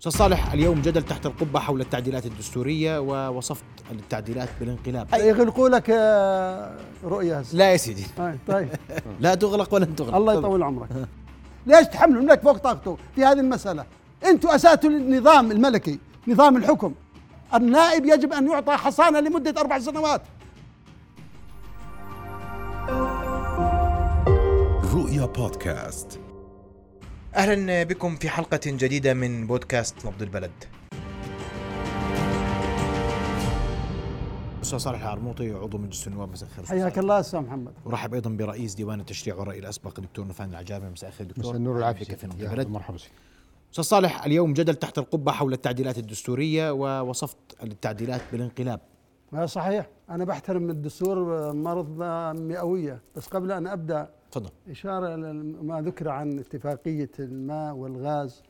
أستاذ صالح اليوم جدل تحت القبة حول التعديلات الدستورية ووصفت التعديلات بالانقلاب. يغلقوا لك آه، رؤية. لا يا سيدي. طيب. لا تغلق ولن تغلق. الله يطول عمرك. ليش تحملوا الملك فوق طاقته في هذه المسألة؟ أنتم اساتوا النظام الملكي نظام الحكم. النائب يجب أن يعطى حصانة لمدة أربع سنوات. رؤيا بودكاست. أهلا بكم في حلقة جديدة من بودكاست نبض البلد. أستاذ صالح العرموطي عضو مجلس النواب مساء الخير. حياك. الله أستاذ محمد. ورحب أيضا برئيس ديوان التشريع والرأي الأسبق دكتور نفان العجابي مساء الخير دكتور. مساء النور والعافية في نبض البلد؟ مرحبا فيك أستاذ صالح اليوم جدل تحت القبة حول التعديلات الدستورية ووصفت التعديلات بالانقلاب. صحيح أنا بحترم الدستور مرض مئوية بس قبل أن أبدأ تفضل. إشارة لما ذكر عن اتفاقية الماء والغاز.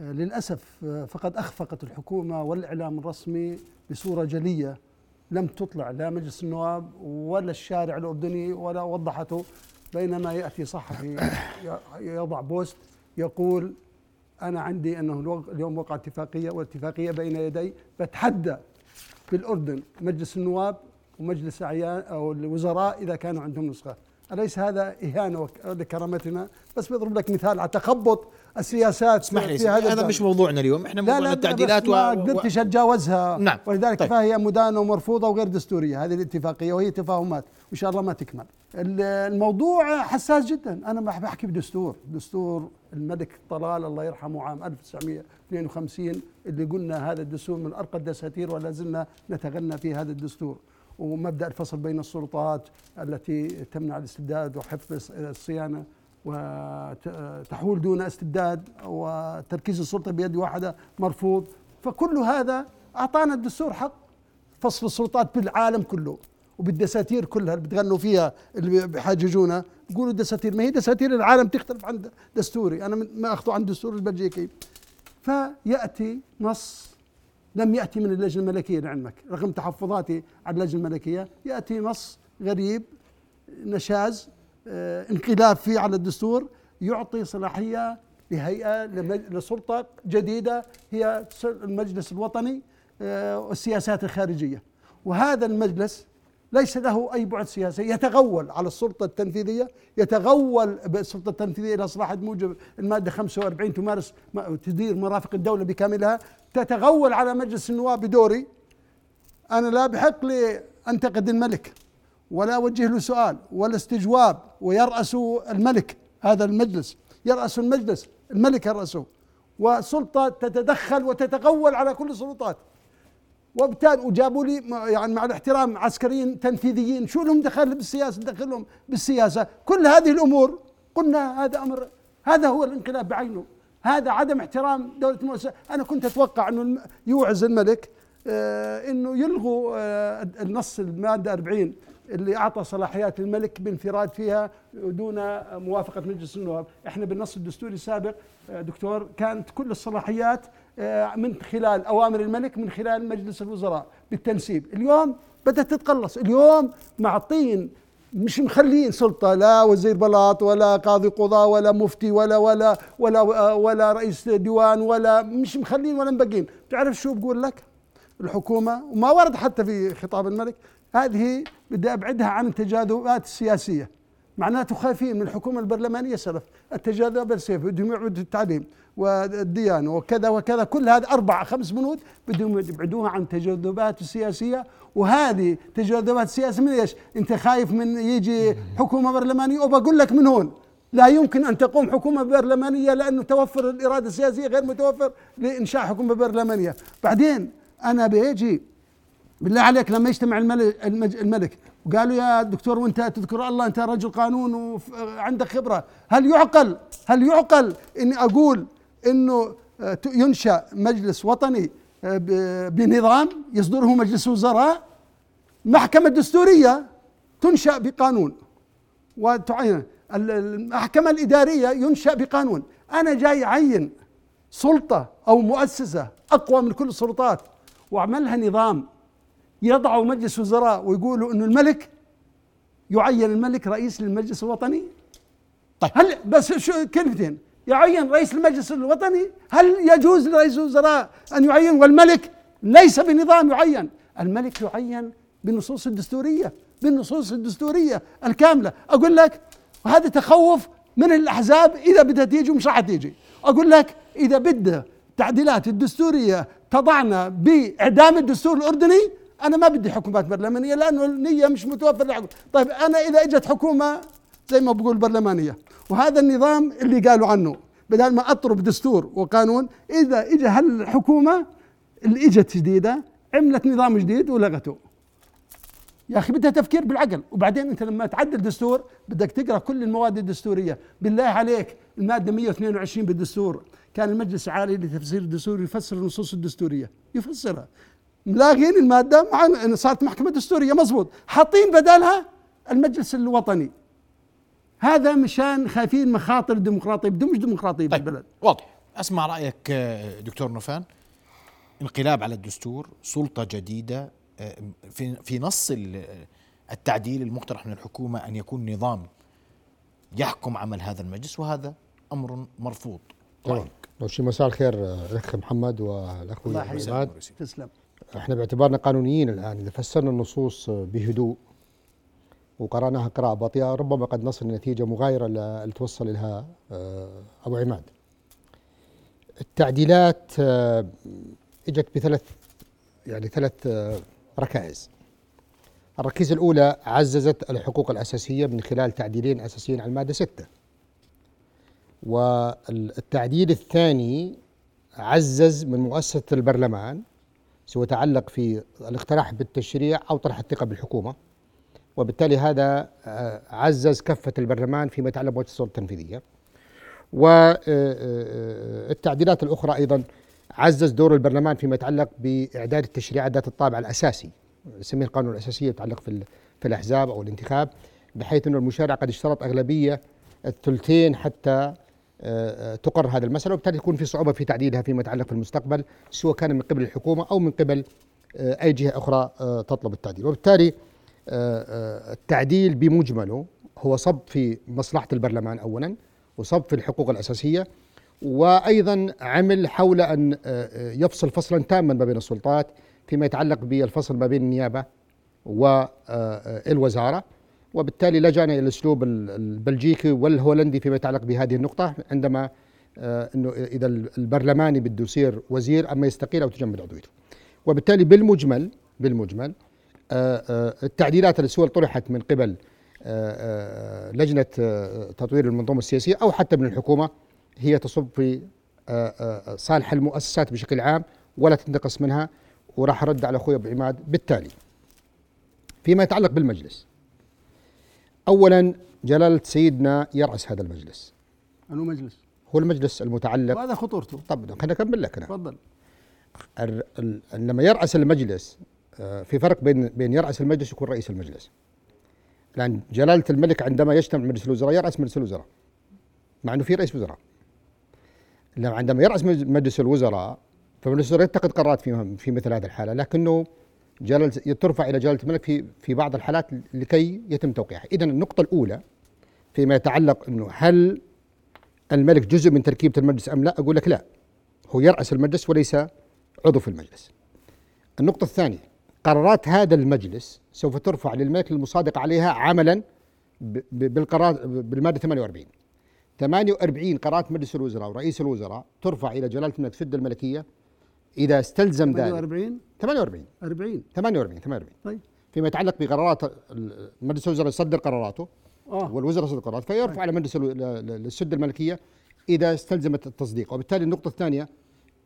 آه، للأسف آه، فقد أخفقت الحكومة والإعلام الرسمي بصورة جلية. لم تطلع لا مجلس النواب ولا الشارع الأردني ولا وضحته. بينما يأتي صحفي يضع بوست يقول أنا عندي أنه اليوم وقع اتفاقية والاتفاقية بين يدي. بتحدى في الأردن مجلس النواب ومجلس أعيان أو الوزراء إذا كانوا عندهم نسخة. أليس هذا إهانة لكرامتنا؟ بس بضرب لك مثال على تخبط السياسات اسمح لي في هذا الباب. مش موضوعنا اليوم. إحنا موضوعنا لا التعديلات ما و... قدرتش أتجاوزها. نعم. ولذلك طيب. فهي مدانة ومرفوضة وغير دستورية. هذه الاتفاقية وهي تفاهمات. وإن شاء الله ما تكمل. ال- الموضوع حساس جدا. أنا ما بحكي بدستور. دستور الملك طلال الله يرحمه عام 1952 اللي قلنا هذا الدستور من أرقى الدساتير ولا زلنا نتغنى في هذا الدستور. ومبدأ الفصل بين السلطات التي تمنع الاستبداد وحفظ الص- الصيانة وتحول دون استبداد وتركيز السلطة بيد واحدة مرفوض. فكل هذا أعطانا الدستور حق فصل السلطات بالعالم كله وبالدساتير كلها اللي بتغنوا فيها اللي بيحاججونا. بيقولوا دساتير ما هي دساتير العالم تختلف عن دستوري. أنا ما اخذه عن الدستور البلجيكي. فيأتي نص لم يأتي من اللجنة الملكية لعلمك. رغم تحفظاتي على اللجنة الملكية يأتي نص غريب نشاز آه، انقلاب فيه على الدستور يعطي صلاحية لهيئة لمج- لسلطة جديدة هي المجلس الوطني آه، والسياسات الخارجية. وهذا المجلس ليس له أي بعد سياسي. يتغول على السلطة التنفيذية يتغول بالسلطة التنفيذية إلى صلاح موجب المادة 45 تمارس تدير مرافق الدولة بكاملها. تتغول على مجلس النواب بدوري. أنا لا بحق لي أنتقد الملك ولا أوجه له سؤال ولا استجواب ويرأس الملك هذا المجلس. يرأس المجلس الملك يرأسه. وسلطة تتدخل وتتغول على كل السلطات. وبالتالي وجابوا لي يعني مع الاحترام عسكريين تنفيذيين شو لهم دخل بالسياسة؟ دخلهم بالسياسة. كل هذه الأمور قلنا هذا أمر هذا هو الانقلاب بعينه. هذا عدم احترام دولة المؤسسه أنا كنت أتوقع أنه الم- يوعز الملك آه إنه يلغوا آه النص المادة 40 اللي أعطى صلاحيات الملك بانفراد فيها دون موافقة مجلس النواب، إحنا بالنص الدستوري السابق آه، دكتور كانت كل الصلاحيات من خلال أوامر الملك من خلال مجلس الوزراء بالتنسيب، اليوم بدأت تتقلص، اليوم معطين مش مخلين سلطة لا وزير بلاط ولا قاضي قضاء ولا مفتي ولا ولا ولا آه، ولا رئيس ديوان ولا مش مخلين ولا مبقين، تعرف شو بقول لك؟ الحكومة وما ورد حتى في خطاب الملك هذه بدي أبعدها عن التجاذبات السياسية. معناته خايفين من الحكومة البرلمانية سلف. التجاذب السياسي بدهم يبعدوا التعليم والديانة وكذا وكذا. كل هذه أربع خمس بنود بدهم يبعدوها عن التجاذبات السياسية وهذه تجاذبات السياسية من إيش؟ أنت خايف من يجي حكومة برلمانية؟ وبقول لك من هون. لا يمكن أن تقوم حكومة برلمانية لأنه توفر الإرادة السياسية غير متوفر لإنشاء حكومة برلمانية، بعدين أنا بيجي بالله عليك لما يجتمع الملك, الملك وقالوا يا دكتور وانت تذكر الله انت رجل قانون وعندك خبرة، هل يعقل؟ هل يعقل إني أقول إنه آه، ينشأ مجلس وطني آه، بنظام يصدره مجلس وزراء محكمة دستورية تنشأ بقانون. وتعين ال- المحكمة الإدارية ينشأ بقانون. أنا جاي أعين سلطة أو مؤسسة أقوى من كل السلطات وأعملها نظام. يضعوا مجلس وزراء ويقولوا أنه الملك يعين الملك رئيس للمجلس الوطني. طيب. هل بس شو كلمتين؟ يعين رئيس المجلس الوطني هل يجوز لرئيس الوزراء أن يعين؟ والملك ليس بنظام يعين. الملك يعين بالنصوص الدستورية بالنصوص الدستورية الكاملة. أقول لك وهذا تخوف من الأحزاب إذا بدها تيجي ومش راح تيجي. أقول لك إذا بدها التعديلات الدستورية تضعنا بإعدام الدستور الأردني أنا ما بدي حكومات برلمانية لأنه النية مش متوفرة. طيب أنا إذا إجت حكومة زي ما بقول برلمانية وهذا النظام اللي قالوا عنه بدل ما أطرب دستور وقانون إذا اجى هالحكومة اللي إجت جديدة عملت نظام جديد ولغته. يا أخي بدها تفكير بالعقل. وبعدين أنت لما تعدل دستور بدك تقرأ كل المواد الدستورية. بالله عليك المادة 122 بالدستور. كان المجلس العالي لتفسير الدستور يفسر النصوص الدستورية. يفسرها. ملاغين المادة مع إن صارت محكمة دستورية مزبوط حاطين بدلها المجلس الوطني. هذا مشان خايفين مخاطر الديمقراطيه بدون مش ديمقراطية طيب بالبلد. واضح. أسمع رأيك آه، دكتور نوفان. انقلاب على الدستور سلطة جديدة آه، في في نص ال- التعديل المقترح من الحكومة أن يكون نظام يحكم عمل هذا المجلس وهذا أمر مرفوض. لو شي مساء الخير آه، الأخ محمد والاخوي الله تسلم. إحنا باعتبارنا قانونيين الآن. إذا فسرنا النصوص بهدوء وقرأناها قراءة بطيئة ربما قد نصل لنتيجة مغايرة اللي توصل لها آه، أبو عماد. التعديلات آه، إجت بثلاث يعني ثلاث آه، ركائز. الركيزة الأولى عززت الحقوق الأساسية من خلال تعديلين أساسيين على المادة ستة. والتعديل الثاني عزز من مؤسسة البرلمان سوى يتعلق في الاقتراح بالتشريع أو طرح الثقة بالحكومة. وبالتالي هذا آه، عزز كفة البرلمان فيما يتعلق بوجه السلطة التنفيذية. والتعديلات الأخرى أيضا عزز دور البرلمان فيما يتعلق بإعداد التشريعات ذات الطابع الأساسي نسميه القانون الأساسي يتعلق في, في الأحزاب أو الانتخاب بحيث أن المشارع قد اشترط أغلبية الثلثين حتى آه، آه، تقر هذه المسألة وبالتالي يكون في صعوبة في تعديلها فيما يتعلق في المستقبل سواء كان من قبل الحكومة أو من قبل آه، أي جهة أخرى آه، تطلب التعديل. وبالتالي آه، التعديل بمجمله هو صب في مصلحة البرلمان أولا وصب في الحقوق الأساسية وأيضا عمل حول أن يفصل فصلا تاما ما بين السلطات فيما يتعلق بالفصل ما بين النيابة والوزارة وبالتالي لجأنا إلى الأسلوب ال- البلجيكي والهولندي فيما يتعلق بهذه النقطة عندما آه، أنه إذا البرلماني بده يصير وزير أما يستقيل أو تجمد عضويته. وبالتالي بالمجمل بالمجمل آه، آه، التعديلات سواء طرحت من قبل لجنة تطوير المنظومة السياسية أو حتى من الحكومة هي تصب في صالح المؤسسات بشكل عام ولا تنتقص منها وراح أرد على أخوي أبو عماد بالتالي. فيما يتعلق بالمجلس أولا جلالة سيدنا يرأس هذا المجلس. انه مجلس؟ هو المجلس المتعلق. وهذا خطورته. طب خليني أكمل لك تفضل. لما يرأس المجلس آه، في فرق بين بين يرأس المجلس ويكون رئيس المجلس. لأن جلالة الملك عندما يجتمع مجلس الوزراء يرأس مجلس الوزراء مع أنه في رئيس وزراء. لما عندما يرأس مج- مجلس الوزراء فمجلس الوزراء يتخذ قرارات في في مثل هذه الحالة لكنه جلالة ترفع إلى جلالة الملك في في بعض الحالات لكي يتم توقيعها. إذا النقطة الأولى فيما يتعلق أنه هل الملك جزء من تركيبة المجلس أم لا؟ أقول لك لا. هو يرأس المجلس وليس عضو في المجلس. النقطة الثانية قرارات هذا المجلس سوف ترفع للملك المصادق عليها عملا بالقرار بالمادة 48 48 قرارات مجلس الوزراء ورئيس الوزراء ترفع إلى جلالة الملك سد الملكية إذا استلزم ذلك. 48 48 40 48 48 طيب. فيما يتعلق بقرارات مجلس الوزراء يصدر قراراته. آه. والوزراء يصدر قرارات فيرفع على مجلس للسد الملكية إذا استلزمت التصديق. وبالتالي النقطة الثانية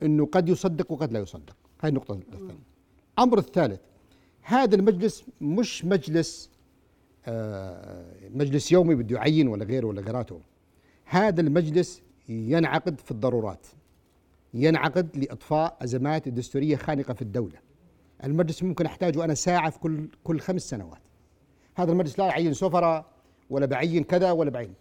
إنه قد يصدق وقد لا يصدق. هاي النقطة الثانية. الأمر الثالث هذا المجلس مش مجلس آه مجلس يومي بده يعين ولا غيره ولا غيراته. هذا المجلس ينعقد في الضرورات. ينعقد لإطفاء أزمات دستورية خانقة في الدولة. المجلس ممكن أحتاجه أنا ساعة في كل كل خمس سنوات. هذا المجلس لا يعين سفراء ولا بعين كذا ولا بعين.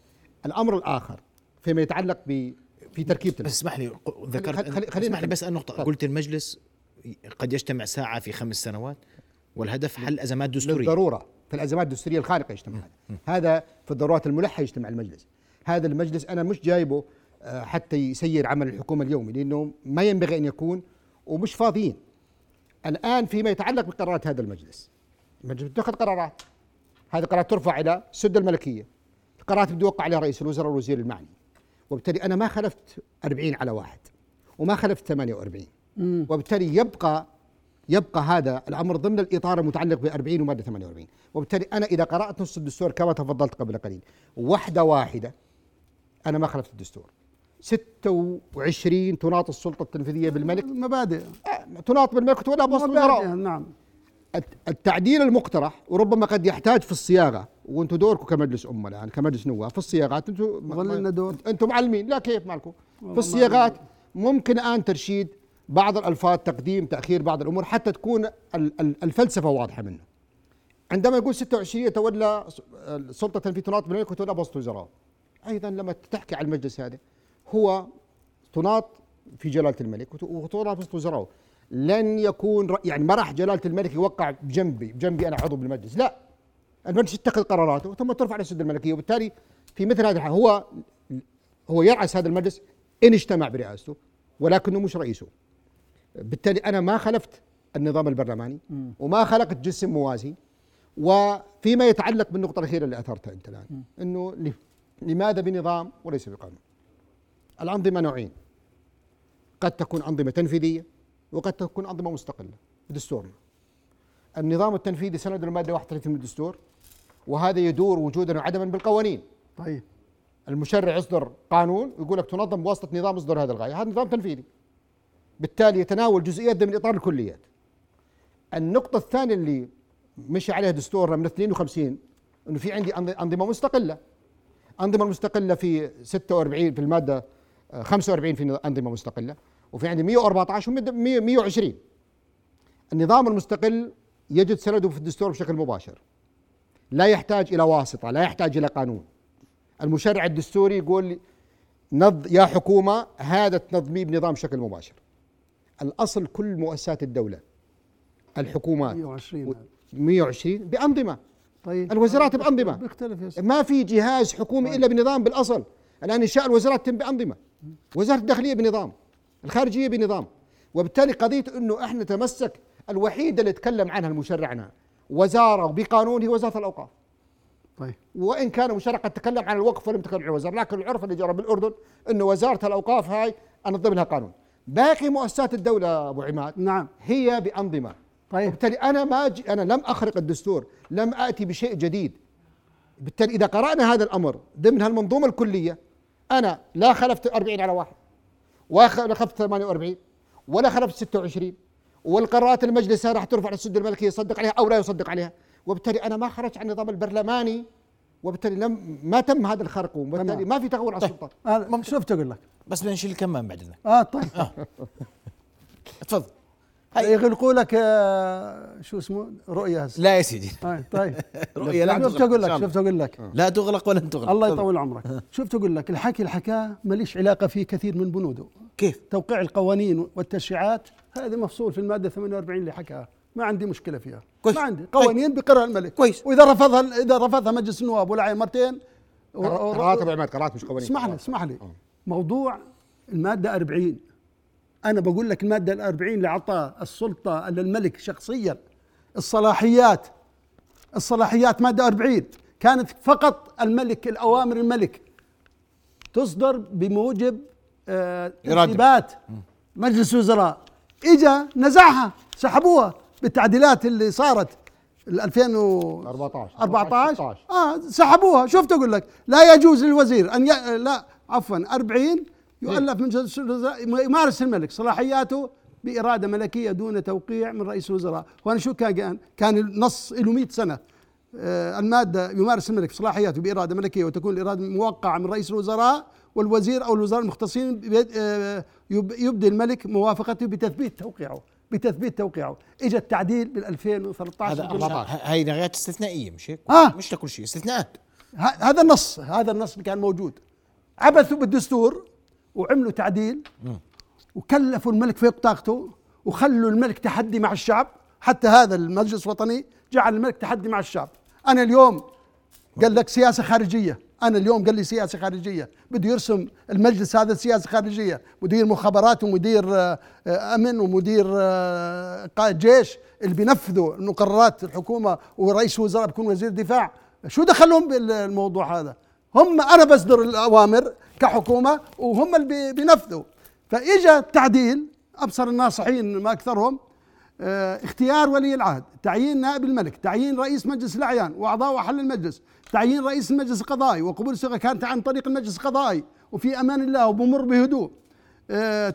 الأمر الآخر فيما يتعلق ب في تركيبه بس اسمح لي ذكرت خلي- خلي- خلينا اسمح لي. بس النقطة تفضل. قلت المجلس قد يجتمع ساعة في خمس سنوات والهدف حل أزمات دستورية. للضرورة في الأزمات الدستورية الخارقه يجتمع هذا. هذا في الضرورات الملحة يجتمع المجلس. هذا المجلس أنا مش جايبه حتى يسير عمل الحكومة اليومي لأنه ما ينبغي أن يكون ومش فاضيين. الآن فيما يتعلق بقرارات هذا المجلس المجلس ياخذ قرارات. هذه قرارات ترفع إلى سد الملكية. قرارات بده يوقع عليها رئيس الوزراء والوزير المعني. وبالتالي أنا ما خلفت 40 على واحد وما خلفت 48 وبالتالي يبقى يبقى هذا الأمر ضمن الإطار المتعلق ب 40 وماده 48 وبالتالي أنا إذا قرأت نص الدستور كما تفضلت قبل قليل وحده واحدة أنا ما خلفت الدستور. 26 تناط السلطة التنفيذية بالملك. مبادئ. آه، تناط بالملك بوسط مبادئ الوزراء نعم. الت- التعديل المقترح وربما قد يحتاج في الصياغة. وأنتم دوركم كمجلس أمة الآن كمجلس نواب في الصياغات. أنتم دور. أنتم معلمين. لا كيف مالكم؟ في الصياغات ممكن الآن ترشيد بعض الألفاظ تقديم تأخير بعض الأمور حتى تكون ال- ال- الفلسفة واضحة منه. عندما يقول 26 يتولى السلطة التنفيذية تناط بالملك وتولى بوسط الوزراء أيضا لما تحكي على المجلس هذا هو تناط في جلالة الملك. وت- وتناط بوسط وزراء لن يكون يعني ما راح جلالة الملك يوقع بجنبي بجنبي أنا عضو بالمجلس. لا. المجلس يتخذ قراراته ثم ترفع للسد الملكية. وبالتالي في مثل هذه الحال هو هو يرأس هذا المجلس إن اجتمع برئاسته ولكنه مش رئيسه. بالتالي أنا ما خلفت النظام البرلماني وما خلقت جسم موازي وفيما يتعلق بالنقطة الأخيرة اللي أثرتها أنت الآن إنه ل- لماذا بنظام وليس بقانون؟ الأنظمة نوعين. قد تكون أنظمة تنفيذية وقد تكون أنظمة مستقلة. بدستورنا النظام التنفيذي سند المادة 31 من الدستور وهذا يدور وجودا وعدما بالقوانين. طيب. المشرع يصدر قانون ويقول لك تنظم بواسطه نظام يصدر هذا الغاية. هذا نظام تنفيذي. بالتالي يتناول جزئيات ضمن إطار الكليات. النقطة الثانية اللي مشي عليها دستورنا من 52 إنه في عندي أنظمة مستقلة. أنظمة مستقلة في 46 في المادة 45 في انظمه مستقلة وفي عندي 114 و 120 النظام المستقل يجد سنده في الدستور بشكل مباشر. لا يحتاج إلى واسطة لا يحتاج إلى قانون. المشرع الدستوري يقول نض يا حكومة هذا تنظميه بنظام بشكل مباشر. الأصل كل مؤسسات الدولة الحكومات 120 هذا. 120 بأنظمة. طيب. الوزارات بأنظمة. بيختلف. ما في جهاز حكومي إلا بنظام بالأصل. الآن إنشاء الوزارات تم بأنظمة. وزارة الداخلية بنظام الخارجية بنظام. وبالتالي قضية إنه إحنا نتمسك الوحيده اللي تكلم عنها المشرع عنها وزارة وبقانون هي وزاره الأوقاف. طيب. وإن كان المشرع قد تكلم عن الوقف ولم يتكلم عن الوزارة لكن العرف اللي جرى بالأردن إنه وزارة الأوقاف هاي انظم لها قانون. باقي مؤسسات الدولة أبو عماد نعم. هي بأنظمة. طيب. بالتالي أنا ما أجي أنا لم أخرق الدستور لم اتي بشيء جديد. بالتالي إذا قرأنا هذا الأمر ضمن هالمنظومه الكلية أنا لا خلفت 40 على واحد ولا خلفت 48 ولا خلفت 26 والقرارات المجلس راح ترفع للسد الملكي يصدق عليها أو لا يصدق عليها. وبالتالي أنا ما خرجت عن النظام البرلماني وبالتالي لم ما تم هذا الخرق وبالتالي. ما في تغول على السلطة. أنا شفت أقول لك؟ بس بدنا نشيل الكمام بعد اذنك آه طيب. تفضل. هاي يغلقوا لك آه، شو اسمه؟ هسه لا يا سيدي. آه طيب. رؤية لا شفت تغلق أقول لك. شفت أقول لك. لا تغلق ولن تغلق. الله. يطول عمرك. شفت أقول لك الحكي الحكاه ماليش علاقة فيه كثير من بنوده. كيف؟ توقيع القوانين والتشريعات هذا مفصول في المادة 48 اللي حكاها. ما عندي مشكلة فيها. كويس. ما عندي. قوانين بقرار الملك. كويس. وإذا رفضها إذا رفضها مجلس النواب ولا مرتين قرارات ابو عماد قرارات مش قوانين. اسمح لي اسمح لي. موضوع المادة 40 أنا بقول لك المادة ال 40 اللي أعطى السلطة للملك شخصيا. الصلاحيات الصلاحيات مادة 40 كانت فقط الملك الأوامر الملك. تصدر بموجب آه،. ترتيبات. مجلس وزراء إجا نزعها سحبوها بالتعديلات اللي صارت. ال 2014 14 14 آه سحبوها. شفت أقول لك لا يجوز للوزير أن ي... لا عفوا 40 يؤلف من مجلس الوزراء يمارس الملك. صلاحياته بإرادة ملكية دون توقيع من رئيس الوزراء. وأنا شو كان كان النص له 100 سنة. آه، المادة يمارس الملك صلاحياته بإرادة ملكية وتكون الإرادة موقعة من رئيس الوزراء والوزير أو الوزراء المختصين آه، يب- يبدي الملك موافقته بتثبيت توقيعه بتثبيت توقيعه. اجى التعديل بال 2013 هذا هاي نغايات استثنائية مش هيك؟ آه. مش لكل شيء استثناءات. هذا النص هذا النص اللي كان موجود. عبثوا بالدستور وعملوا تعديل وكلفوا الملك فوق طاقته وخلوا الملك تحدي مع الشعب. حتى هذا المجلس الوطني جعل الملك تحدي مع الشعب. أنا اليوم قال لك سياسة خارجية. أنا اليوم قال لي سياسة خارجية. بده يرسم المجلس هذا سياسة خارجية. مدير مخابرات ومدير آه، آه، أمن ومدير آه، قائد جيش اللي بينفذوا مقررات الحكومة ورئيس وزراء بيكون وزير دفاع. شو دخلهم بالموضوع هذا؟ هم أنا بصدر الأوامر كحكومة وهم اللي بي- بينفذوا. فإجا التعديل أبصر الناصحين ما أكثرهم آه، اختيار ولي العهد تعيين نائب الملك تعيين رئيس مجلس الأعيان وأعضاء وحل المجلس تعيين رئيس المجلس القضائي وقبول الصيغة كانت عن طريق المجلس القضائي وفي أمان الله وبمر بهدوء.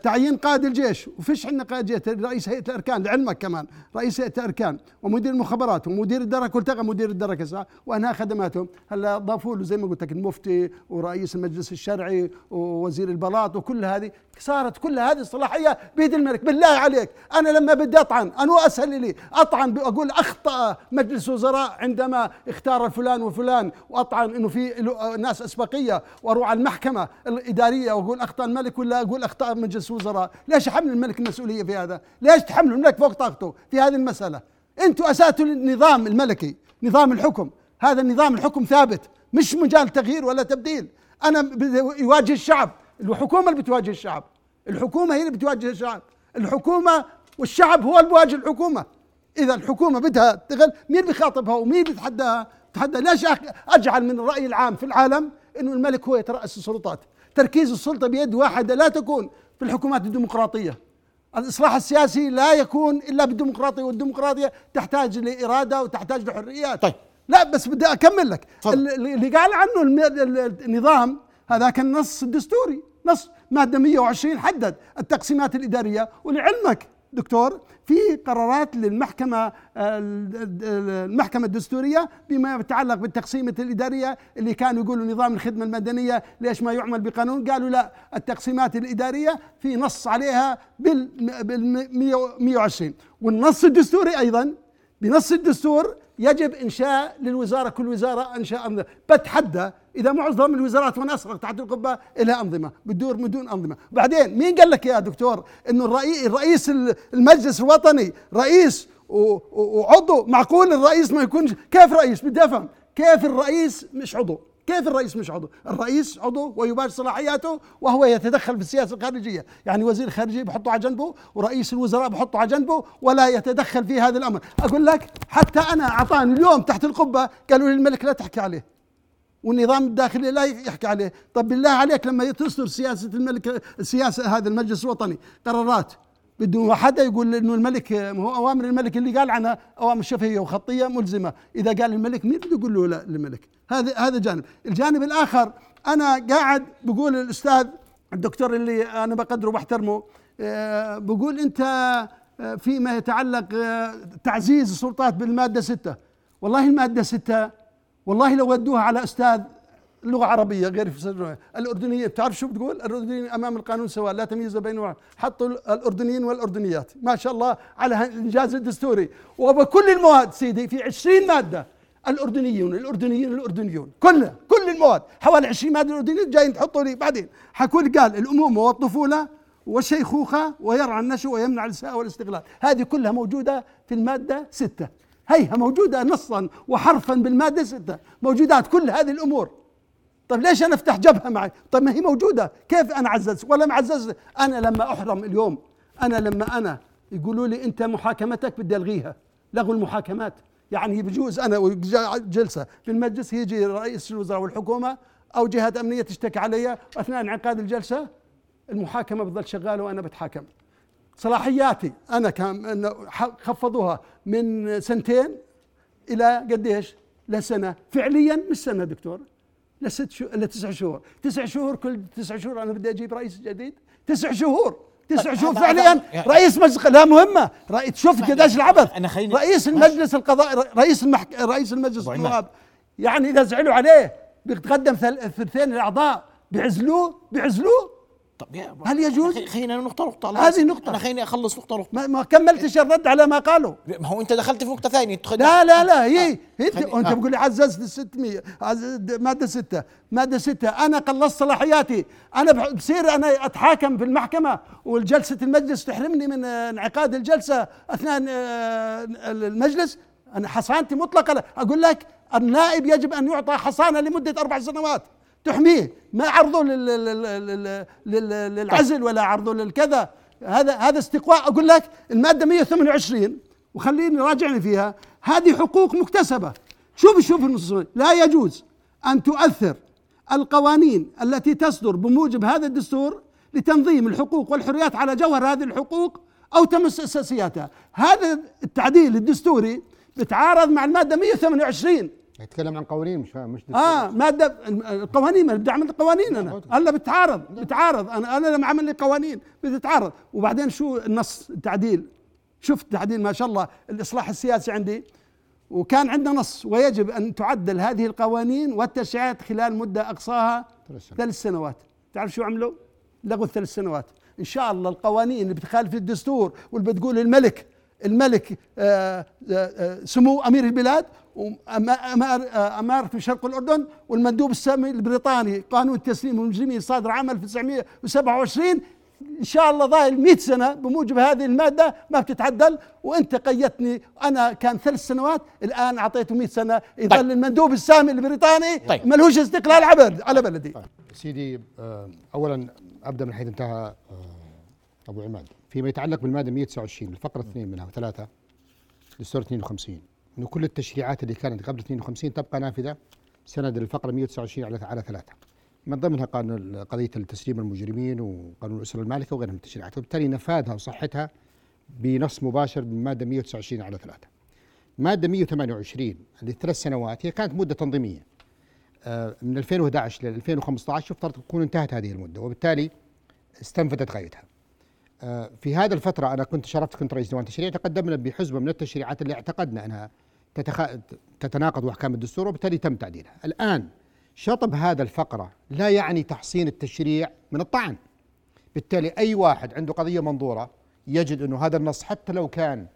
تعيين قائد الجيش. وفيش عندنا قائد جيش رئيس هيئة الأركان لعلمك كمان. رئيس هيئة الأركان ومدير المخابرات ومدير الدرك والتقى مدير الدرك هسه وانهى خدماتهم. هلا ضافوا له زي ما قلت لك المفتي ورئيس المجلس الشرعي ووزير البلاط وكل هذه. صارت كل هذه الصلاحية بيد الملك. بالله عليك. أنا لما بدي أطعن أنا اسهل لي أطعن أقول أخطأ مجلس وزراء عندما اختار فلان وفلان. وأطعن إنه في ناس أسبقية. وأروح على المحكمة الإدارية وأقول أخطأ الملك ولا أقول أخطأ مجلس وزراء ليش يحمل الملك المسؤولية في هذا؟ ليش تحمل الملك فوق طاقته في هذه المسألة؟ أنتم أساتوا النظام الملكي نظام الحكم. هذا النظام الحكم ثابت مش مجال تغيير ولا تبديل. أنا يواجه الشعب. الحكومة اللي بتواجه الشعب. الحكومة هي اللي بتواجه الشعب. الحكومة والشعب هو اللي بيواجه الحكومة. إذا الحكومة بدها تغل مين بيخاطبها ومين بيتحداها؟ تحدى ليش أجعل من الرأي العام في العالم إنه الملك هو يترأس السلطات؟ تركيز السلطة بيد واحدة لا تكون في الحكومات الديمقراطية الإصلاح السياسي لا يكون إلا بالديمقراطية والديمقراطية تحتاج لإرادة وتحتاج لحريات طيب. لا بس بدي أكمل لك تفضل. ال- اللي قال عنه النظام هذا كان نص الدستوري نص مادة 120 حدد التقسيمات الإدارية ولعلمك دكتور في قرارات للمحكمة ال- ال- المحكمة الدستورية بما يتعلق بالتقسيمه الإدارية اللي كانوا يقولوا نظام الخدمة المدنية ليش ما يعمل بقانون. قالوا لا التقسيمات الإدارية في نص عليها بال بال 120 والنص الدستوري أيضا بنص الدستور يجب إنشاء للوزارة كل وزارة إنشاء انظمه بتحدى إذا معظم الوزارات وأنا اسرق تحت القبة لها أنظمة بتدور من دون أنظمة. بعدين مين قال لك يا دكتور إنه الرئيس الرئيس المجلس الوطني رئيس وعضو؟ معقول الرئيس ما يكونش؟ كيف رئيس؟ بدي أفهم. كيف الرئيس مش عضو؟ كيف الرئيس مش عضو؟ الرئيس عضو ويباشر صلاحياته وهو يتدخل في السياسة الخارجية، يعني وزير الخارجيه بحطه على جنبه ورئيس الوزراء بحطه على جنبه ولا يتدخل في هذا الأمر، أقول لك حتى أنا أعطاني اليوم تحت القبة قالوا لي الملك لا تحكي عليه. والنظام الداخلي لا يحكي عليه، طب بالله عليك لما تصدر سياسة الملك السياسة هذا المجلس الوطني قرارات بدون حدا يقول إنه الملك هو أوامر الملك اللي قال عنها أوامر شفهية وخطية ملزمة، إذا قال الملك مين بده يقول له لا للملك؟ هذا هذا جانب، الجانب الآخر أنا قاعد بقول الأستاذ الدكتور اللي أنا بقدره وبحترمه آه، بقول أنت آه، فيما يتعلق آه، تعزيز السلطات بالمادة ستة، والله المادة ستة والله لو ودوها على أستاذ لغة عربية غير في الأردنية بتعرف شو بتقول؟ الأردنيين أمام القانون سواء لا تمييز بين حطوا الأردنيين والأردنيات. ما شاء الله على الإنجاز الدستوري. وبكل المواد سيدي في 20 مادة. الأردنيون الأردنيين الأردنيون. كلها كل المواد. حوالي 20 مادة الأردنيين جايين تحطوا لي بعدين. حكوا لي قال الأمومة والطفولة والشيخوخة ويرعى النشو ويمنع الإساءة والاستغلال. هذه كلها موجودة في المادة ستة. هيها موجودة نصا وحرفا بالمادة ستة. موجودات كل هذه الأمور. طيب ليش أنا أفتح جبهة معي؟ طيب ما هي موجودة، كيف أنا عزز ولا معزز؟ أنا لما أحرم اليوم أنا لما أنا يقولوا لي أنت محاكمتك بدي ألغيها، لغوا المحاكمات، يعني بجوز أنا جلسة في المجلس يجي رئيس الوزراء والحكومة أو جهات أمنية تشتكي علي أثناء انعقاد الجلسة. المحاكمة بتظل شغالة وأنا بتحاكم. صلاحياتي أنا كان خفضوها من سنتين إلى قديش؟ لسنة، فعليا مش سنة دكتور. لست شهور لتسع شهور، تسع شهور كل تسع شهور أنا بدي أجيب رئيس جديد، تسع شهور. تسع طيب، شهور فعليا يعني- رئيس مجلس لا مهمة. رئيس شوف قديش العبث. أنا خليني- رئيس. المجلس القضاء رئيس المحك... رئيس المجلس. النواب يعني إذا زعلوا عليه بيتقدم ثل- ثلثين الأعضاء. بيعزلوه بيعزلوه. طب يا هل يجوز؟ خلينا نقطة نقطة هذه. نقطة. أنا خليني أخلص نقطة نقطة ما, ما كملتش الرد على ما قالوا ما هو أنت دخلت في نقطة ثانية لا لا لا هي خلي- أنت آه. بتقول لي عززت 600 عز- مادة 6 مادة 6 أنا قلصت صلاحياتي بح- بصير أنا أتحاكم في المحكمة والجلسة المجلس تحرمني من آه، انعقاد الجلسة أثناء آه، المجلس أنا حصانتي مطلقة لا. أقول لك النائب يجب أن يعطى حصانة لمدة أربع سنوات تحميه. ما عرضه لل- لل- لل- لل- للعزل ولا عرضه للكذا. هذا هذا استقواء. أقول لك المادة 128 وخليني راجعني فيها. هذه حقوق مكتسبة. شوف شوف النصوص لا يجوز أن تؤثر القوانين التي تصدر بموجب هذا الدستور لتنظيم الحقوق والحريات على جوهر هذه الحقوق أو تمس أساسياتها. هذا التعديل الدستوري بتعارض مع المادة 128 يتكلم عن قوانين مش مش دستور. آه مادة القوانين ما بدي أعمل قوانين أنا. هلا بتعارض بتعارض أنا أنا لما أعمل لي قوانين بتتعارض. وبعدين شو النص التعديل؟ شفت التعديل ما شاء الله الإصلاح السياسي عندي؟ وكان عندنا نص. ويجب أن تعدل هذه القوانين والتشريعات خلال مدة أقصاها ثلاث سنوات. تعرف شو عملوا؟ لغوا الثلاث سنوات. إن شاء الله القوانين اللي بتخالف الدستور واللي بتقول الملك الملك آه، آه، آه، سمو أمير البلاد وأمار أمارة في شرق الأردن والمندوب السامي البريطاني قانون تسليم المجرمين صادر عام 1927 إن شاء الله ضايل 100 سنة بموجب هذه المادة ما بتتعدل. وأنت قيدتني أنا كان ثلاث سنوات الآن أعطيته 100 سنة يظل طيب. المندوب السامي البريطاني طيب. ملهوش استقلال على على بلدي. طيب. سيدي آه، اولا أبدأ من حيث انتهى آه، أبو عماد. فيما يتعلق بالمادة 129 الفقرة 2 منها وثلاثة دستور 52 إنه كل التشريعات اللي كانت قبل 52 تبقى نافذة سند الفقره 129 على على ثلاثة. من ضمنها قانون قضية تسليم المجرمين وقانون الأسرة المالكة وغيرها من التشريعات. وبالتالي نفاذها وصحتها بنص مباشر بالماده 129 على ثلاثة. مادة 128 اللي ثلاث سنوات هي كانت مدة تنظيمية. آه، من 2011 ل 2015 يفترض تكون انتهت هذه المدة وبالتالي استنفذت غايتها. آه، في هذه الفترة أنا كنت شرفت كنت رئيس ديوان تشريع تقدمنا بحزمة من التشريعات اللي اعتقدنا أنها تتخ... تتناقض مع أحكام الدستور وبالتالي تم تعديلها. الآن شطب هذا الفقرة لا يعني تحصين التشريع من الطعن. بالتالي أي واحد عنده قضية منظورة يجد أنه هذا النص حتى لو كان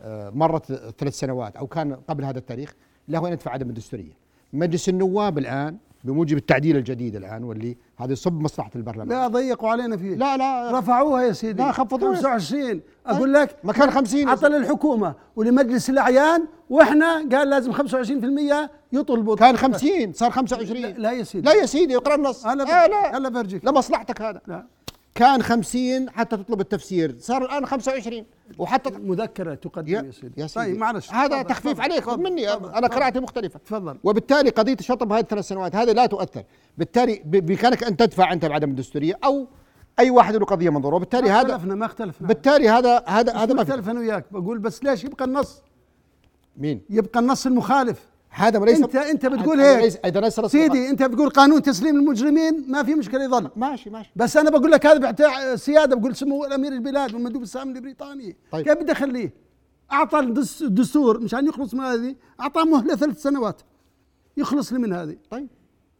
آه، مرت ثلاث سنوات أو كان قبل هذا التاريخ له أن يدفع عدم الدستورية. مجلس النواب الآن بموجب التعديل الجديد الآن واللي هذا يصب مصلحة البرلمان. لا ضيقوا علينا فيه. لا لا. رفعوها يا سيدي. لا، خفضوها. 25 أقول لك مكان 50 عطى للحكومة ولمجلس الأعيان وإحنا قال لازم 25% يطلبوا. كان 50 صار 25 لا, لا يا سيدي. لا يا سيدي اقرأ النص. هلا آه لا لا. هلا برجيك. لمصلحتك هذا. لا. كان 50 حتى تطلب التفسير. صار الآن 25 وحتى مذكرة تقدم يا, يا سيدي. طيب معلش. هذا تخفيف تفضل، عليك. تفضل، مني أنا تفضل. قراءتي مختلفة. تفضل. وبالتالي قضية الشطب هذه الثلاث سنوات هذه لا تؤثر. بالتالي ب- بامكانك أن تدفع أنت بعدم الدستورية أو أي واحد له قضية منظورة. وبالتالي ما هذا اختلفنا ما اختلفنا. بالتالي هذا هذا هذا ما في. مختلف أنا وياك. بقول بس ليش يبقى النص؟ مين؟ يبقى النص المخالف. هذا ليس انت انت بتقول هيك. سيدي انت بتقول قانون تسليم المجرمين ما في مشكلة يظل. ماشي ماشي. بس أنا بقول لك هذا بتاع سيادة بقول سمو امير البلاد والمندوب السامي البريطاني. طيب. كيف بدي أخليه؟ أعطى الدس- الدستور مشان يخلص من هذه أعطاه مهلة ثلاث سنوات. يخلص لي من هذه. طيب.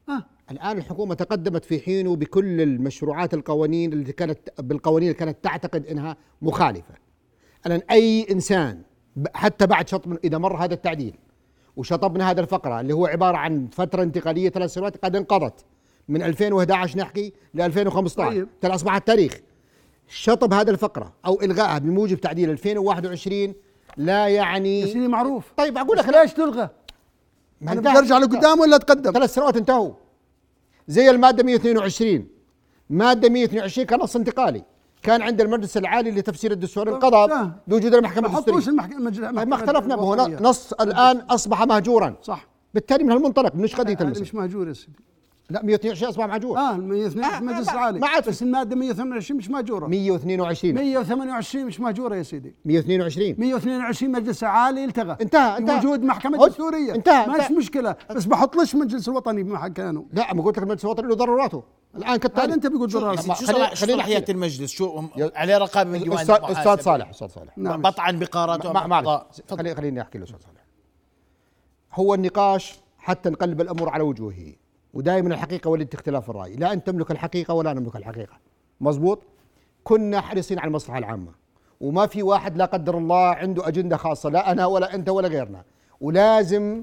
آه. الآن الحكومة تقدمت في حينه بكل المشروعات القوانين اللي كانت بالقوانين اللي كانت تعتقد أنها مخالفة. الآن أي إنسان ب- حتى بعد شطب إذا مر هذا التعديل وشطبنا هذا الفقرة اللي هو عبارة عن فترة انتقالية ثلاث سنوات قد انقضت. من 2011 نحكي ل 2015 طيب. ترى أصبح التاريخ. شطب هذه الفقرة أو إلغائها بموجب تعديل 2021 لا يعني سيدي معروف. طيب أقول لك ليش تلغى؟ ما ارجع لقدام ولا اتقدم؟ ثلاث سنوات انتهوا. زي المادة 122 مادة 122 كان نص انتقالي. كان عند المجلس العالي لتفسير الدستور لا. بوجود الدستورية. المحكمة طيب ما اختلفنا هو نص الآن أصبح مهجورا. صح. بالتالي من هالمنطلق مش قضيه هذا المسلم مش مهجور يا سيدي. لا 122 اصبح مهجور آه 122 آه، المجلس ما- العالي ما عاد بس المادة 128 مش مهجوره 122 128 مش مهجوره يا سيدي. 122 122 مجلس عالي التغى. انتهى انتهى. وجود محكمة هد. دستورية. انتهى ماش انتهى. مشكلة. بس بحطلش مجلس الوطني بمكانه لا ما قلت لك المجلس الوطني له ضروراته الآن كالتالي. أنت شو ضرر شو خلي- صلاح- شو خلينا صلاحية نحكي. المجلس شو عليه رقابة من ديوان أستاذ صالح أستاذ صالح. نعم. بطعن بقراراته ما معلش خليني أحكي له أستاذ صالح. هو النقاش حتى نقلب الأمور على وجوهه. ودائما الحقيقة ولد اختلاف الرأي. لا أنت تملك الحقيقة ولا نملك الحقيقة. مزبوط؟ كنا حريصين على المصلحة العامة. وما في واحد لا قدر الله عنده أجندة خاصة لا أنا ولا أنت ولا غيرنا. ولازم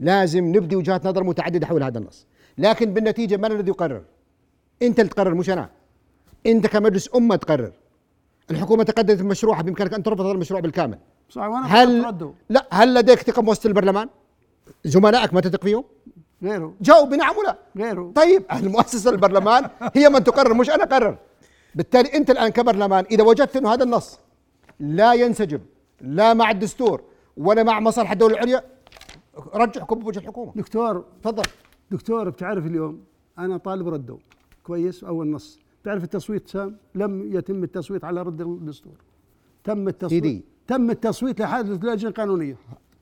لازم نبدي وجهات نظر متعددة حول هذا النص. لكن بالنتيجة من الذي يقرر؟ أنت اللي تقرر مش أنا. أنت كمجلس أمة تقرر. الحكومة تقدمت بمشروعها بإمكانك أن ترفض هذا المشروع بالكامل. صح وأنا هل لا هل لديك ثقة بوسط البرلمان؟ زملائك ما تثق فيهم؟ غيره. جاوب بنعم ولا غيره. طيب المؤسسة البرلمان هي من تقرر مش أنا أقرر. بالتالي أنت الآن كبرلمان إذا وجدت إنه هذا النص لا ينسجم لا مع الدستور ولا مع مصالح الدولة العليا رجعكم بوجه الحكومة. دكتور تفضل. دكتور بتعرف اليوم أنا طالب ردوا كويس أول نص. تعرف التصويت سام؟ لم يتم التصويت على رد الدستور. تم التصويت. سيدي. تم التصويت لحادث اللجنه القانونيه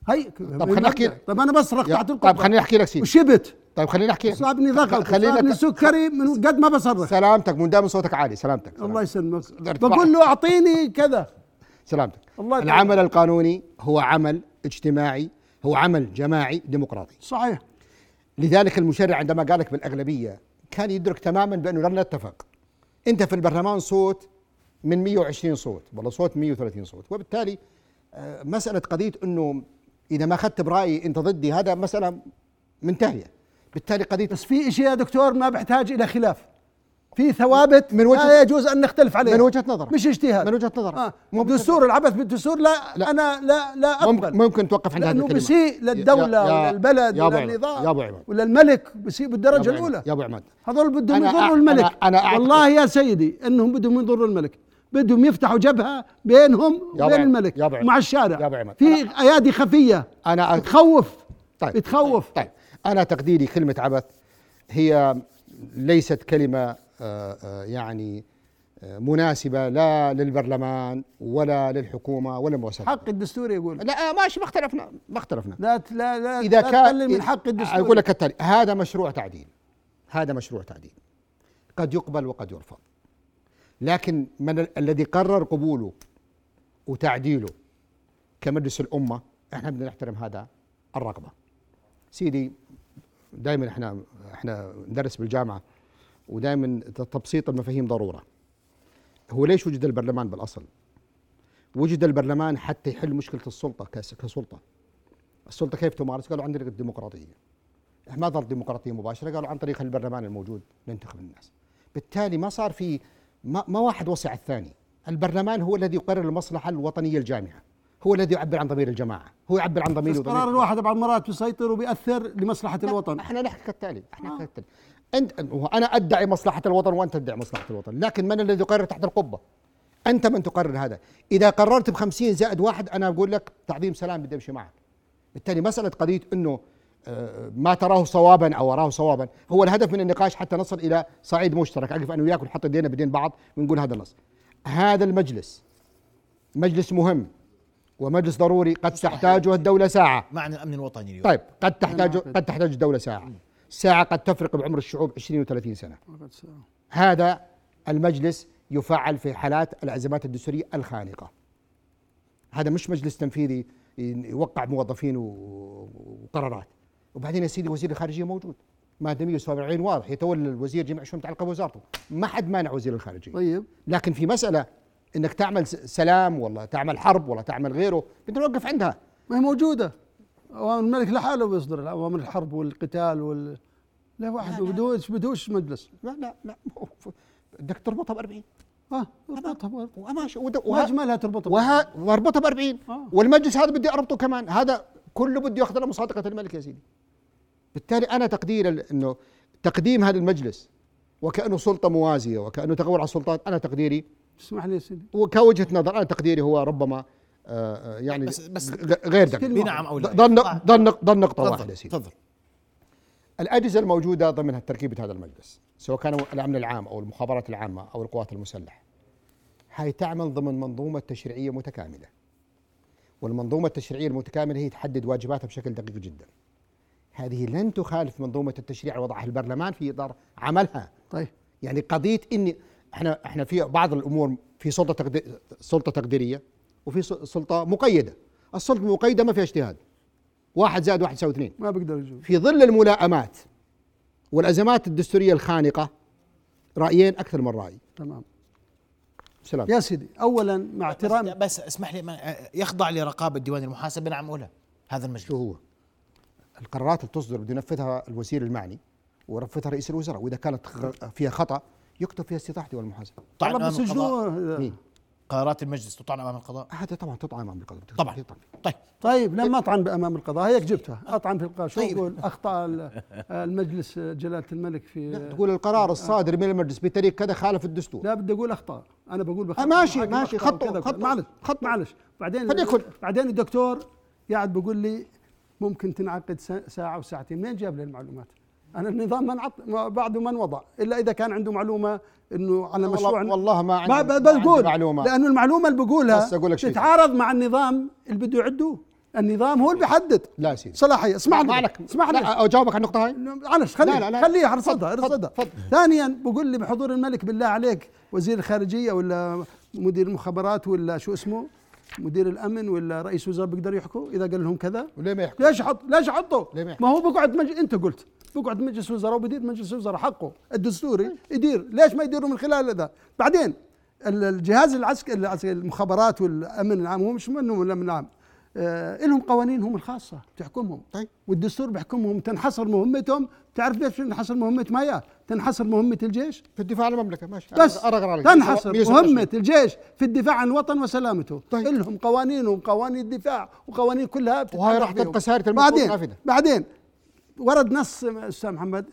هي طب خليني أحكي لك. طب أنا بس رقعت طيب القبة خليني أحكي لك سيدي. وشبت. طيب خليني أحكي. لك صابني ضغط خليني سكري من قد ما بصرخ. سلامتك من دام صوتك عالي سلامتك. الله سلامتك, يسلمك. ارتفاع. بقول له أعطيني كذا. سلامتك. الله. العمل القانوني هو عمل اجتماعي هو عمل جماعي ديمقراطي. صحيح. لذلك المشرع عندما قال لك بالأغلبية كان يدرك تماما بأنه لن نتفق. أنت في البرلمان صوت من 120 صوت والله صوت 130 صوت. وبالتالي آه، مسألة قضية إنه إذا ما أخذت برأيي أنت ضدي هذا مسألة منتهية. بالتالي قضية بس في شيء يا دكتور ما بيحتاج إلى خلاف. في ثوابت من وجهة- لا يجوز أن نختلف عليها. من وجهة نظرك. مش اجتهاد. من وجهة نظرك. آه. دستور العبث بالدستور لا, لا. أنا لا لا أقبل. ممكن توقف عند هذه لأنه الكلمة. بيسيء للدولة يا- يا- وللبلد يا وللنظام أبو عماد. وللملك بيسيء بالدرجة يا أبو عماد، الأولى. يا أبو عماد. هذول بدهم يضروا الملك. أنا- أنا والله يا سيدي إنهم بدهم يضروا الملك. بدهم يفتحوا جبهة بينهم وبين الملك يا مع الشارع. يا. في أيادي خفية. أنا تخوف. طيب بتخوف طيب أنا تقديري كلمة عبث هي ليست كلمة آه، آه، يعني آه، مناسبة لا للبرلمان ولا للحكومة ولا المؤسسات حق الدستوري يقول. لا ماشي ما اختلفنا ما اختلفنا. لا لا لا لا كان من حق الدستور. أقول لك التالي هذا مشروع تعديل. هذا مشروع تعديل. قد يقبل وقد يرفض. لكن من ال- الذي قرر قبوله وتعديله كمجلس الأمة إحنا بدنا نحترم هذا الرغبة سيدي دائما إحنا إحنا ندرس بالجامعة ودائما تبسيط المفاهيم ضرورة هو ليش وجد البرلمان بالأصل وجد البرلمان حتى يحل مشكلة السلطة كس- كسلطة السلطة كيف تمارس؟ قالوا عن طريق الديمقراطية. ما ظل ديمقراطية مباشرة قالوا عن طريق البرلمان الموجود ننتخب الناس. بالتالي ما صار في ما, ما واحد وصي على الثاني. البرلمان هو الذي يقرر المصلحة الوطنية الجامعة. هو الذي يعبر عن ضمير الجماعة، هو يعبر عن وضمير قرار الواحد بعض المرات بيسيطر وبيأثر لمصلحة لا، الوطن. إحنا نحكي كالتالي إحنا نحكي كالتالي أنت أنا أدعي مصلحة الوطن وأنت تدعي مصلحة الوطن. لكن من الذي يقرر تحت القبة؟ أنت من تقرر هذا. إذا قررت ب 50 زائد واحد أنا أقول لك تعظيم سلام بدي أمشي معك. بالتالي مسألة قضية إنه آه، ما تراه صوابا أو أراه صوابا. هو الهدف من النقاش حتى نصل إلى صعيد مشترك. أقف أنا وياك ونحط ايدينا بدين بعض ونقول هذا النص. هذا المجلس مجلس مهم ومجلس ضروري قد تحتاجه الدولة ساعة. معنى الأمن الوطني اليوم. طيب قد تحتاج قد تحتاج الدولة ساعة. ساعة قد تفرق بعمر الشعوب 20 و30 سنة. هذا المجلس يفعل في حالات الأزمات الدستورية الخانقة. هذا مش مجلس تنفيذي يوقع موظفين وقرارات. وبعدين يا سيدي وزير الخارجية موجود. مادة 147 واضح يتولى الوزير جميع الشؤون متعلقة بوزارته. ما حد مانع وزير الخارجية. طيب. لكن في مسألة إنك تعمل سلام والله تعمل حرب ولا تعمل غيره بدنا نوقف عندها. ما هي أوامر الملك لحاله بيصدر. أوامر الحرب والقتال وال لا واحد بدوش بدوش مجلس. لا لا لا. بدك تربطها ب 40 آه اربطها. وماشي ود- ما وه- اجملها تربطها وها واربطها ب 40 آه. والمجلس هذا بدي اربطه كمان. هذا كله بده ياخذ له مصادقه الملك يا سيدي. بالتالي أنا تقدير ال- إنه تقديم هذا المجلس وكأنه سلطة موازية وكأنه تغول على السلطات أنا تقديري اسمح لي يا سيدي. وكوجهة نظر أنا تقديري هو ربما آه، آه، يعني بس- بس- غير دقيق. بنعم أو لا. ضل ضل ضل نقطة تفضل واحدة يا سيدي. تفضل. الأجهزة الموجودة ضمن تركيبة هذا المجلس سواء كانوا الأمن العام أو المخابرات العامة أو القوات المسلحة هاي تعمل ضمن منظومة تشريعية متكاملة والمنظومة التشريعية المتكاملة هي تحدد واجباتها بشكل دقيق جدا. هذه لن تخالف منظومة التشريع وضعها البرلمان في إطار عملها. طيب. يعني قضية إني إحنا إحنا في بعض الأمور في سلطة تقدير سلطة تقديرية وفي سلطة مقيدة. السلطة المقيدة ما فيها اجتهاد. واحد زائد واحد يساوي اثنين. ما بقدر يجوز. في ظل الملائمات والأزمات الدستورية الخانقة رأيين أكثر من رأي. تمام. سلام. يا سيدي اولا مع احترام بس, بس اسمح لي ما- يخضع لرقابة ديوان المحاسبه نعم ولا هذا المجلس. شو هو؟ القرارات اللي تصدر بده ينفذها الوزير المعني وينفذها رئيس الوزراء وإذا كانت فيها خطأ يكتب فيها استطاعه ديوان المحاسبه طعن طبعا أمام القضاء. قرارات المجلس تطعن أمام القضاء؟ هذا طبعا تطعن أمام القضاء. طبعا. طيب. طيب لما أطعن امام القضاء. هيك جبتها. أطعن في القضاء. شو طيب. أقول؟ أخطأ ال- المجلس جلالة الملك في تقول القرار الصادر من المجلس بتاريخ كذا خالف الدستور. لا بدي أقول اخطاء أنا بقول بخطأ. آه، ماشي، ماشي، وكذا. خطأ، معلش خطأ. معلش. بعدين. بعدين الدكتور قاعد بقول لي ممكن تنعقد سا- ساعة وساعتين. منين جاب لي المعلومات أنا النظام ما انعط بعده ما انوضع. إلا إذا كان عنده معلومة إنه على والله- مشروع والله ما عندي- ما ما ب- عندي بقول معلومة. لأنه المعلومة اللي بقولها بس أقول لك شيء. تتعارض مع النظام اللي بده يعدوه. النظام هو اللي بيحدد. لا يا سيدي. صلاحية اسمعني ما لك اسمعني لا أجاوبك على النقطة هاي؟ معلش خليه لا، لا، لا. خليه ارصدها ارصدها. ثانيا بقول لي بحضور الملك بالله عليك وزير الخارجية ولا مدير المخابرات ولا شو اسمه؟ مدير الأمن ولا رئيس وزراء بيقدروا يحكوا إذا قال لهم كذا؟ وليه ما يحكوا؟ ليش حط ليش حطوا؟ ليه ما؟ ما هو بقعد مج... أنت قلت بقعد مجلس وزراء وبدير مجلس وزراء حقه الدستوري يدير ليش ما يديروا من خلال ذا بعدين ال- الجهاز العسكري المخابرات والأمن العام هو مش منهم الامن العام. لهم قوانينهم الخاصة بتحكمهم طيب. والدستور بيحكمهم تنحصر مهمتهم تعرف ليش تنحصر مهمتهم هي تنحصر مهمة الجيش في الدفاع عن المملكة ماشي بس عليك. تنحصر 127. مهمة الجيش في الدفاع عن الوطن وسلامته طيب. لهم قوانينهم قوانين الدفاع وقوانين كلها وهاي راح. تبقى المفروض بعدين. بعدين ورد نص أستاذ محمد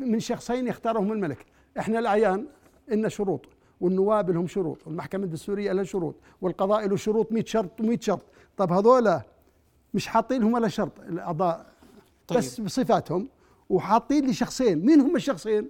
من شخصين يختارهم الملك إحنا الأعيان لنا شروط والنواب لهم شروط والمحكمة الدستورية لها شروط والقضاء له شروط 100 شرط و100 شرط طب هذول مش حاطين لهم ولا شرط الأعضاء طيب. بس بصفاتهم وحاطين لي شخصين. مين هم الشخصين؟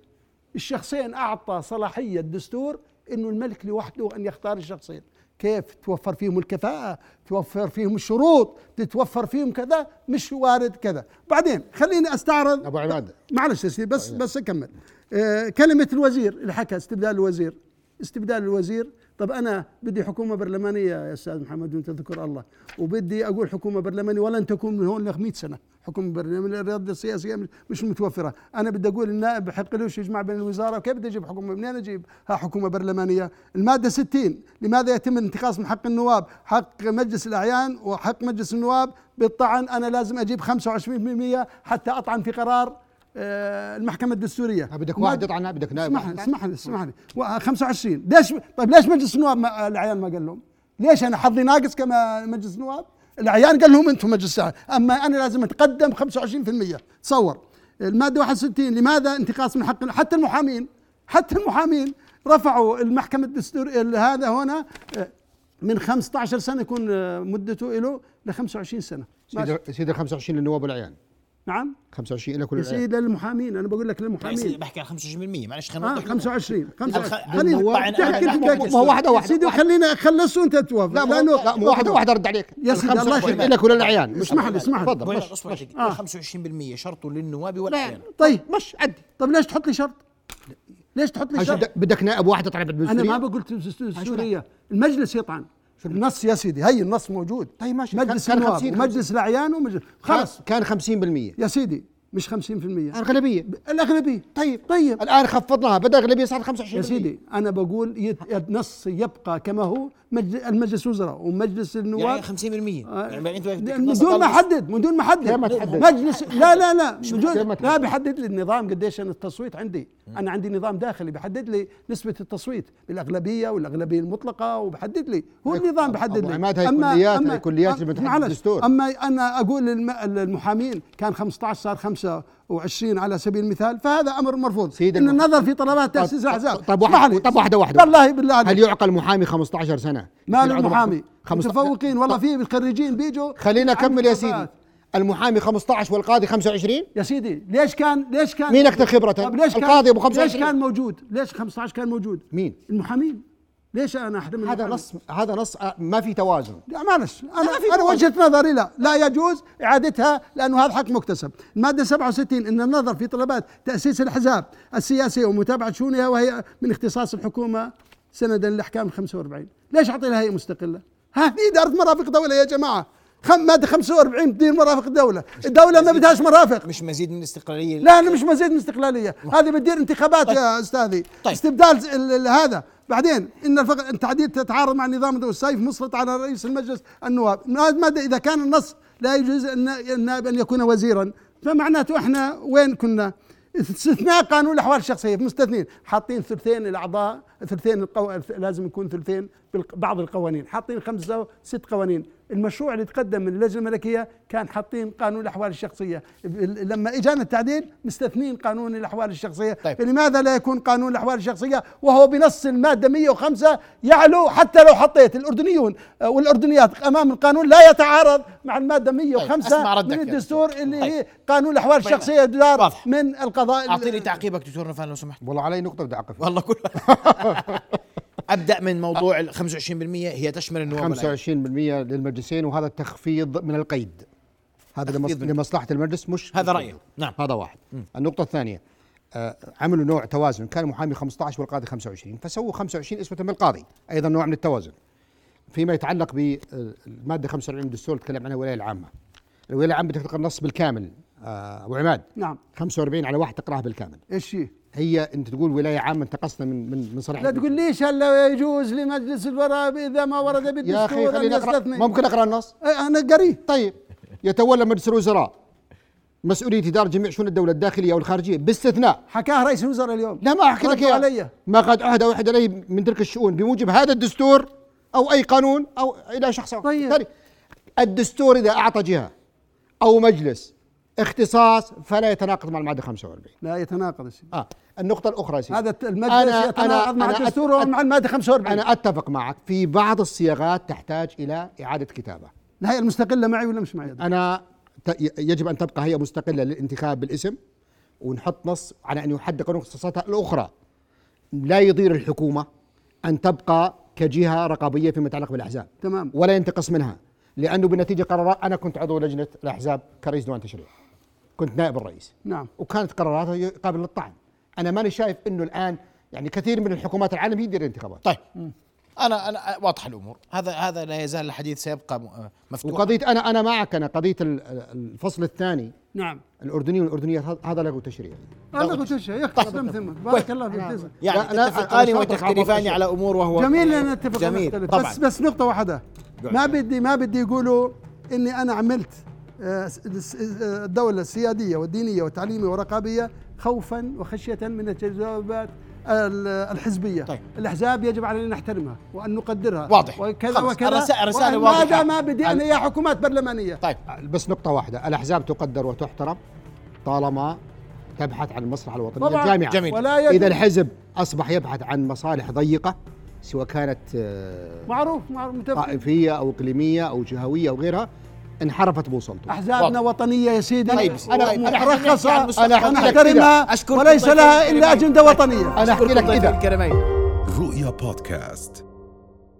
الشخصين أعطى صلاحية الدستور إنه الملك لوحده أن يختار الشخصين. كيف توفر فيهم الكفاءة؟ توفر فيهم الشروط؟ تتوفر فيهم كذا؟ مش وارد كذا. بعدين خليني أستعرض أبو عماد معلش سيدي بس بس أكمل. آه كلمة الوزير اللي حكى استبدال الوزير. استبدال الوزير طب أنا بدي حكومة برلمانية يا أستاذ محمد وانت تذكر الله. وبدي أقول حكومة برلمانية ولن تكون من هون ل 100 سنة. حكومة برلمانية الرياضة السياسية مش- متوفرة. أنا بدي أقول النائب بحق لهش يجمع بين الوزارة كيف بدي أجيب حكومة؟ منين أجيب؟ ها حكومة برلمانية. المادة 60 لماذا يتم الانتقاص من حق النواب؟ حق مجلس الأعيان وحق مجلس النواب. بالطعن أنا لازم أجيب 25% حتى أطعن في قرار. المحكمة الدستورية. بدك واحد يطعنها بدك نائب اسمح لي اسمح لي اسمح لي. و- 25 ليش طيب ليش مجلس النواب ما العيان ما قال لهم؟ ليش أنا حظي ناقص كما مجلس النواب؟ العيان قال لهم أنتم مجلس أما أنا لازم أتقدم 25% تصور المادة 61 لماذا انتقاص من حق حتى المحامين حتى المحامين رفعوا المحكمة الدستور هذا هنا آه، من 15 سنة يكون آه، مدته له ل 25 سنة. سيدي سيدي ال 25 للنواب والعيان. نعم. 25 لكل يا العيان سيدي للمحامين أنا بقول لك يعني للمحامين بحكي عن 25% معلش خلينا نوضح 25 25 الخ- خليني النواب- بتحكي أنا- كيف أنا- كيف ما هو واحدة واحدة. سيدي. خلينا خلص وانت توافق لا لأنه لا مو واحدة واحدة أرد عليك. يا سيدي، الله يخليك. لك ولا العيان مش اسمح لي، اسمح لي. تفضل. بقول اصبر مش. دقيقة. 25% شرط للنواب والعيان طيب مش عدي. طب ليش تحط لي شرط؟ ليش تحط لي شرط؟ بدك- نائب واحد يطلع أنا بالدستوريه ما بقولت الدستوريه المجلس يطعن. النص يا سيدي هي النص موجود طيب ماشي. مجلس كان- النواب 50 ومجلس الأعيان ومجلس خلاص كان 50% يا سيدي مش 50% الغالبيه الأغلبية. طيب طيب. الآن خفضناها بدأ اغلبيه صارت 25% يا سيدي أنا بقول يت- النص يبقى كما هو مجل- المجلس الوزراء ومجلس النواب. يعني 50% آه، يعني من دون ما احدد من دون ما احدد؟ مجلس لا لا لا. من كيف دون ما لا؟ بيحدد لي النظام قديش أنا التصويت عندي. أنا عندي نظام داخلي بيحدد لي نسبة التصويت بالأغلبية والأغلبية المطلقة وبحدد لي. هو النظام بحدد لي. عماد هاي كليات- هاي كليات اللي بتحدد معلش، الدستور. أما أنا أقول للم- المحامين كان 15 صار 25 على سبيل المثال فهذا أمر مرفوض. سيدي إن النظر في طلبات تأسيس الأحزاب. طب واحد. طب واحدة واحدة. والله بالله عليك هل يعقل محامي 15 سنة؟ ما له محامي. متفوقين والله في الخريجين بيجوا خلينا أكمل يا سيدي. المحامي 15 والقاضي 25 يا سيدي ليش كان ليش كان مين؟ طب ليش كان القاضي ليش 25 كان موجود؟ ليش 15 كان موجود؟ مين؟ المحامين. ليش أنا احترم هذا؟ نص هذا نص آه، ما في توازن. لا معلش أنا في أنا. وجهة نظري لا. لا يجوز إعادتها لأنه هذا حق مكتسب. الماده 67 إن النظر في طلبات تأسيس الأحزاب السياسية ومتابعة شؤونها وهي من اختصاص الحكومة سندا للاحكام ال 45 ليش أعطي لها هيئه مستقلة؟ هذه إدارة مرافق دولة يا جماعة. خم مادة 45 تدير مرافق الدولة الدولة ما بدهاش مرافق. مش مزيد من الاستقلالية. لا أنا مش مزيد من استقلاليه هذه بتدير انتخابات يا أستاذي. طيب. استبدال ال- ال- هذا. بعدين إن الفق- التعديل تتعارض مع نظام السيف مسلط على رئيس المجلس النواب. ماذا إذا كان النص لا يجوز الن- النائب أن يكون وزيرا؟ فمعناته إحنا وين كنا؟ استثناء قانون الأحوال الشخصية. مستثنين. حاطين ثلثين الأعضاء ثلثين القو... لازم يكون ثلثين بعض القوانين. حاطين خمسة ست قوانين. المشروع اللي تقدم من اللجنة الملكية كان حاطين قانون الأحوال الشخصية لما إجانا التعديل مستثنين قانون الأحوال الشخصية طيب. فلماذا لا يكون قانون الأحوال الشخصية وهو بنص المادة 105 يعلو حتى لو حطيت الأردنيون والأردنيات أمام القانون لا يتعارض مع المادة 105 طيب. من الدستور اللي طيب. هي قانون الأحوال طيب. الشخصية دار واضح. من القضاء أعطيني تعقيبك دكتور نفان لو سمحت والله علي نقطة بدي أعقب والله كل أبدأ من موضوع ال 25% هي تشمل النواب والأحزاب. 25% للمجلسين وهذا تخفيض من القيد. هذا لمصلحة المجلس مش هذا رأيه. نعم. هذا واحد. النقطة الثانية آه، عملوا نوع توازن. كان المحامي 15 والقاضي 25 فسووا 25 إسوة بالقاضي أيضا نوع من التوازن فيما يتعلق بالماده 45 من الدستور تكلم عنها الولاية العامة. الولاية العامة بدك تقرأ النص بالكامل آه، أبو عماد. نعم. 45 على واحد تقرأها بالكامل. إيش هي؟ هي أنت تقول ولاية عامة انتقصنا من من من صريح لا تقول ليش هلا يجوز لمجلس الوراء إذا ما ورد يا أخي بالدستور خليني أقرأ. يستثني. ممكن أقرأ النص؟ إيه، أنا قريه طيب. يتولى مجلس الوزراء مسؤولية إدارة جميع شؤون الدولة الداخلية والخارجية باستثناء. حكاه رئيس الوزراء اليوم. لا ما أحكي لك علي. ما قد عهد أحد عليه من تلك الشؤون بموجب هذا الدستور أو أي قانون أو إلى شخص. طيب. الدستور إذا أعطى جهة أو مجلس اختصاص فلا يتناقض مع المادة 45 لا يتناقض الشيء النقطة الأخرى يا سيدي. هذا المجلس أنا- يتناقض أنا- مع أنا الدستور أت- ومع الماده 45 أنا أتفق معك. في بعض الصياغات تحتاج إلى إعادة كتابة. الهيئه المستقلة معي ولا مش معي؟ أنا ت- يجب أن تبقى هيئه مستقلة للانتخاب بالاسم ونحط نص على أن يحدد قانون اختصاصاتها الأخرى. لا يضير الحكومة أن تبقى كجهة رقابية فيما يتعلق بالأحزاب. تمام. ولا ينتقص منها لأنه بنتيجة قرارات أنا كنت عضو لجنة الأحزاب كرئيس ديوان تشريع كنت نائب الرئيس. نعم. وكانت قراراتها قابله للطعن. أنا ماني شايف إنه الآن يعني كثير من الحكومات العالم هي تدير انتخابات طيب. أنا أنا واضحه الأمور. هذا هذا لا يزال الحديث سيبقى م- مفتوح وقضية أنا أنا معك. أنا قضية ال- الفصل الثاني. نعم. الاردنيين والاردنيات هذا- هذا له تشريع قلت إيش يختص من ثم بارك الله فيك. تسلم. يعني تتفقان وتختلفان. على أمور وهو جميل ان نتفق جميل. بس بس نقطة واحدة. ما بدي ما بدي يقولوا إني أنا عملت الدولة السيادية والدينية والتعليمية والرقابية خوفا وخشية من التجاوبات ال- الحزبية طيب. الأحزاب يجب علينا نحترمها وأن نقدرها واضح. وكذا خلص. وكذا الرسالة وأن واضحة. ماذا ما بدي أنا يا حكومات برلمانية طيب بس نقطة واحدة الأحزاب تقدر وتحترم طالما تبحث عن المصلحة الوطنية طبعا الجامعة جميل. ولا يجب إذا الحزب أصبح يبحث عن مصالح ضيقة سواء كانت آه، معروف معروف طائفية أو إقليمية أو جهوية أو غيرها انحرفت بوصلته أحزابنا واضح. وطنية يا سيدي طيب، عن مرخصه. أنا أنا احترمها وليس لها إلا. أجندة وطنية أنا أحكي لك الكريمين رؤيا بودكاست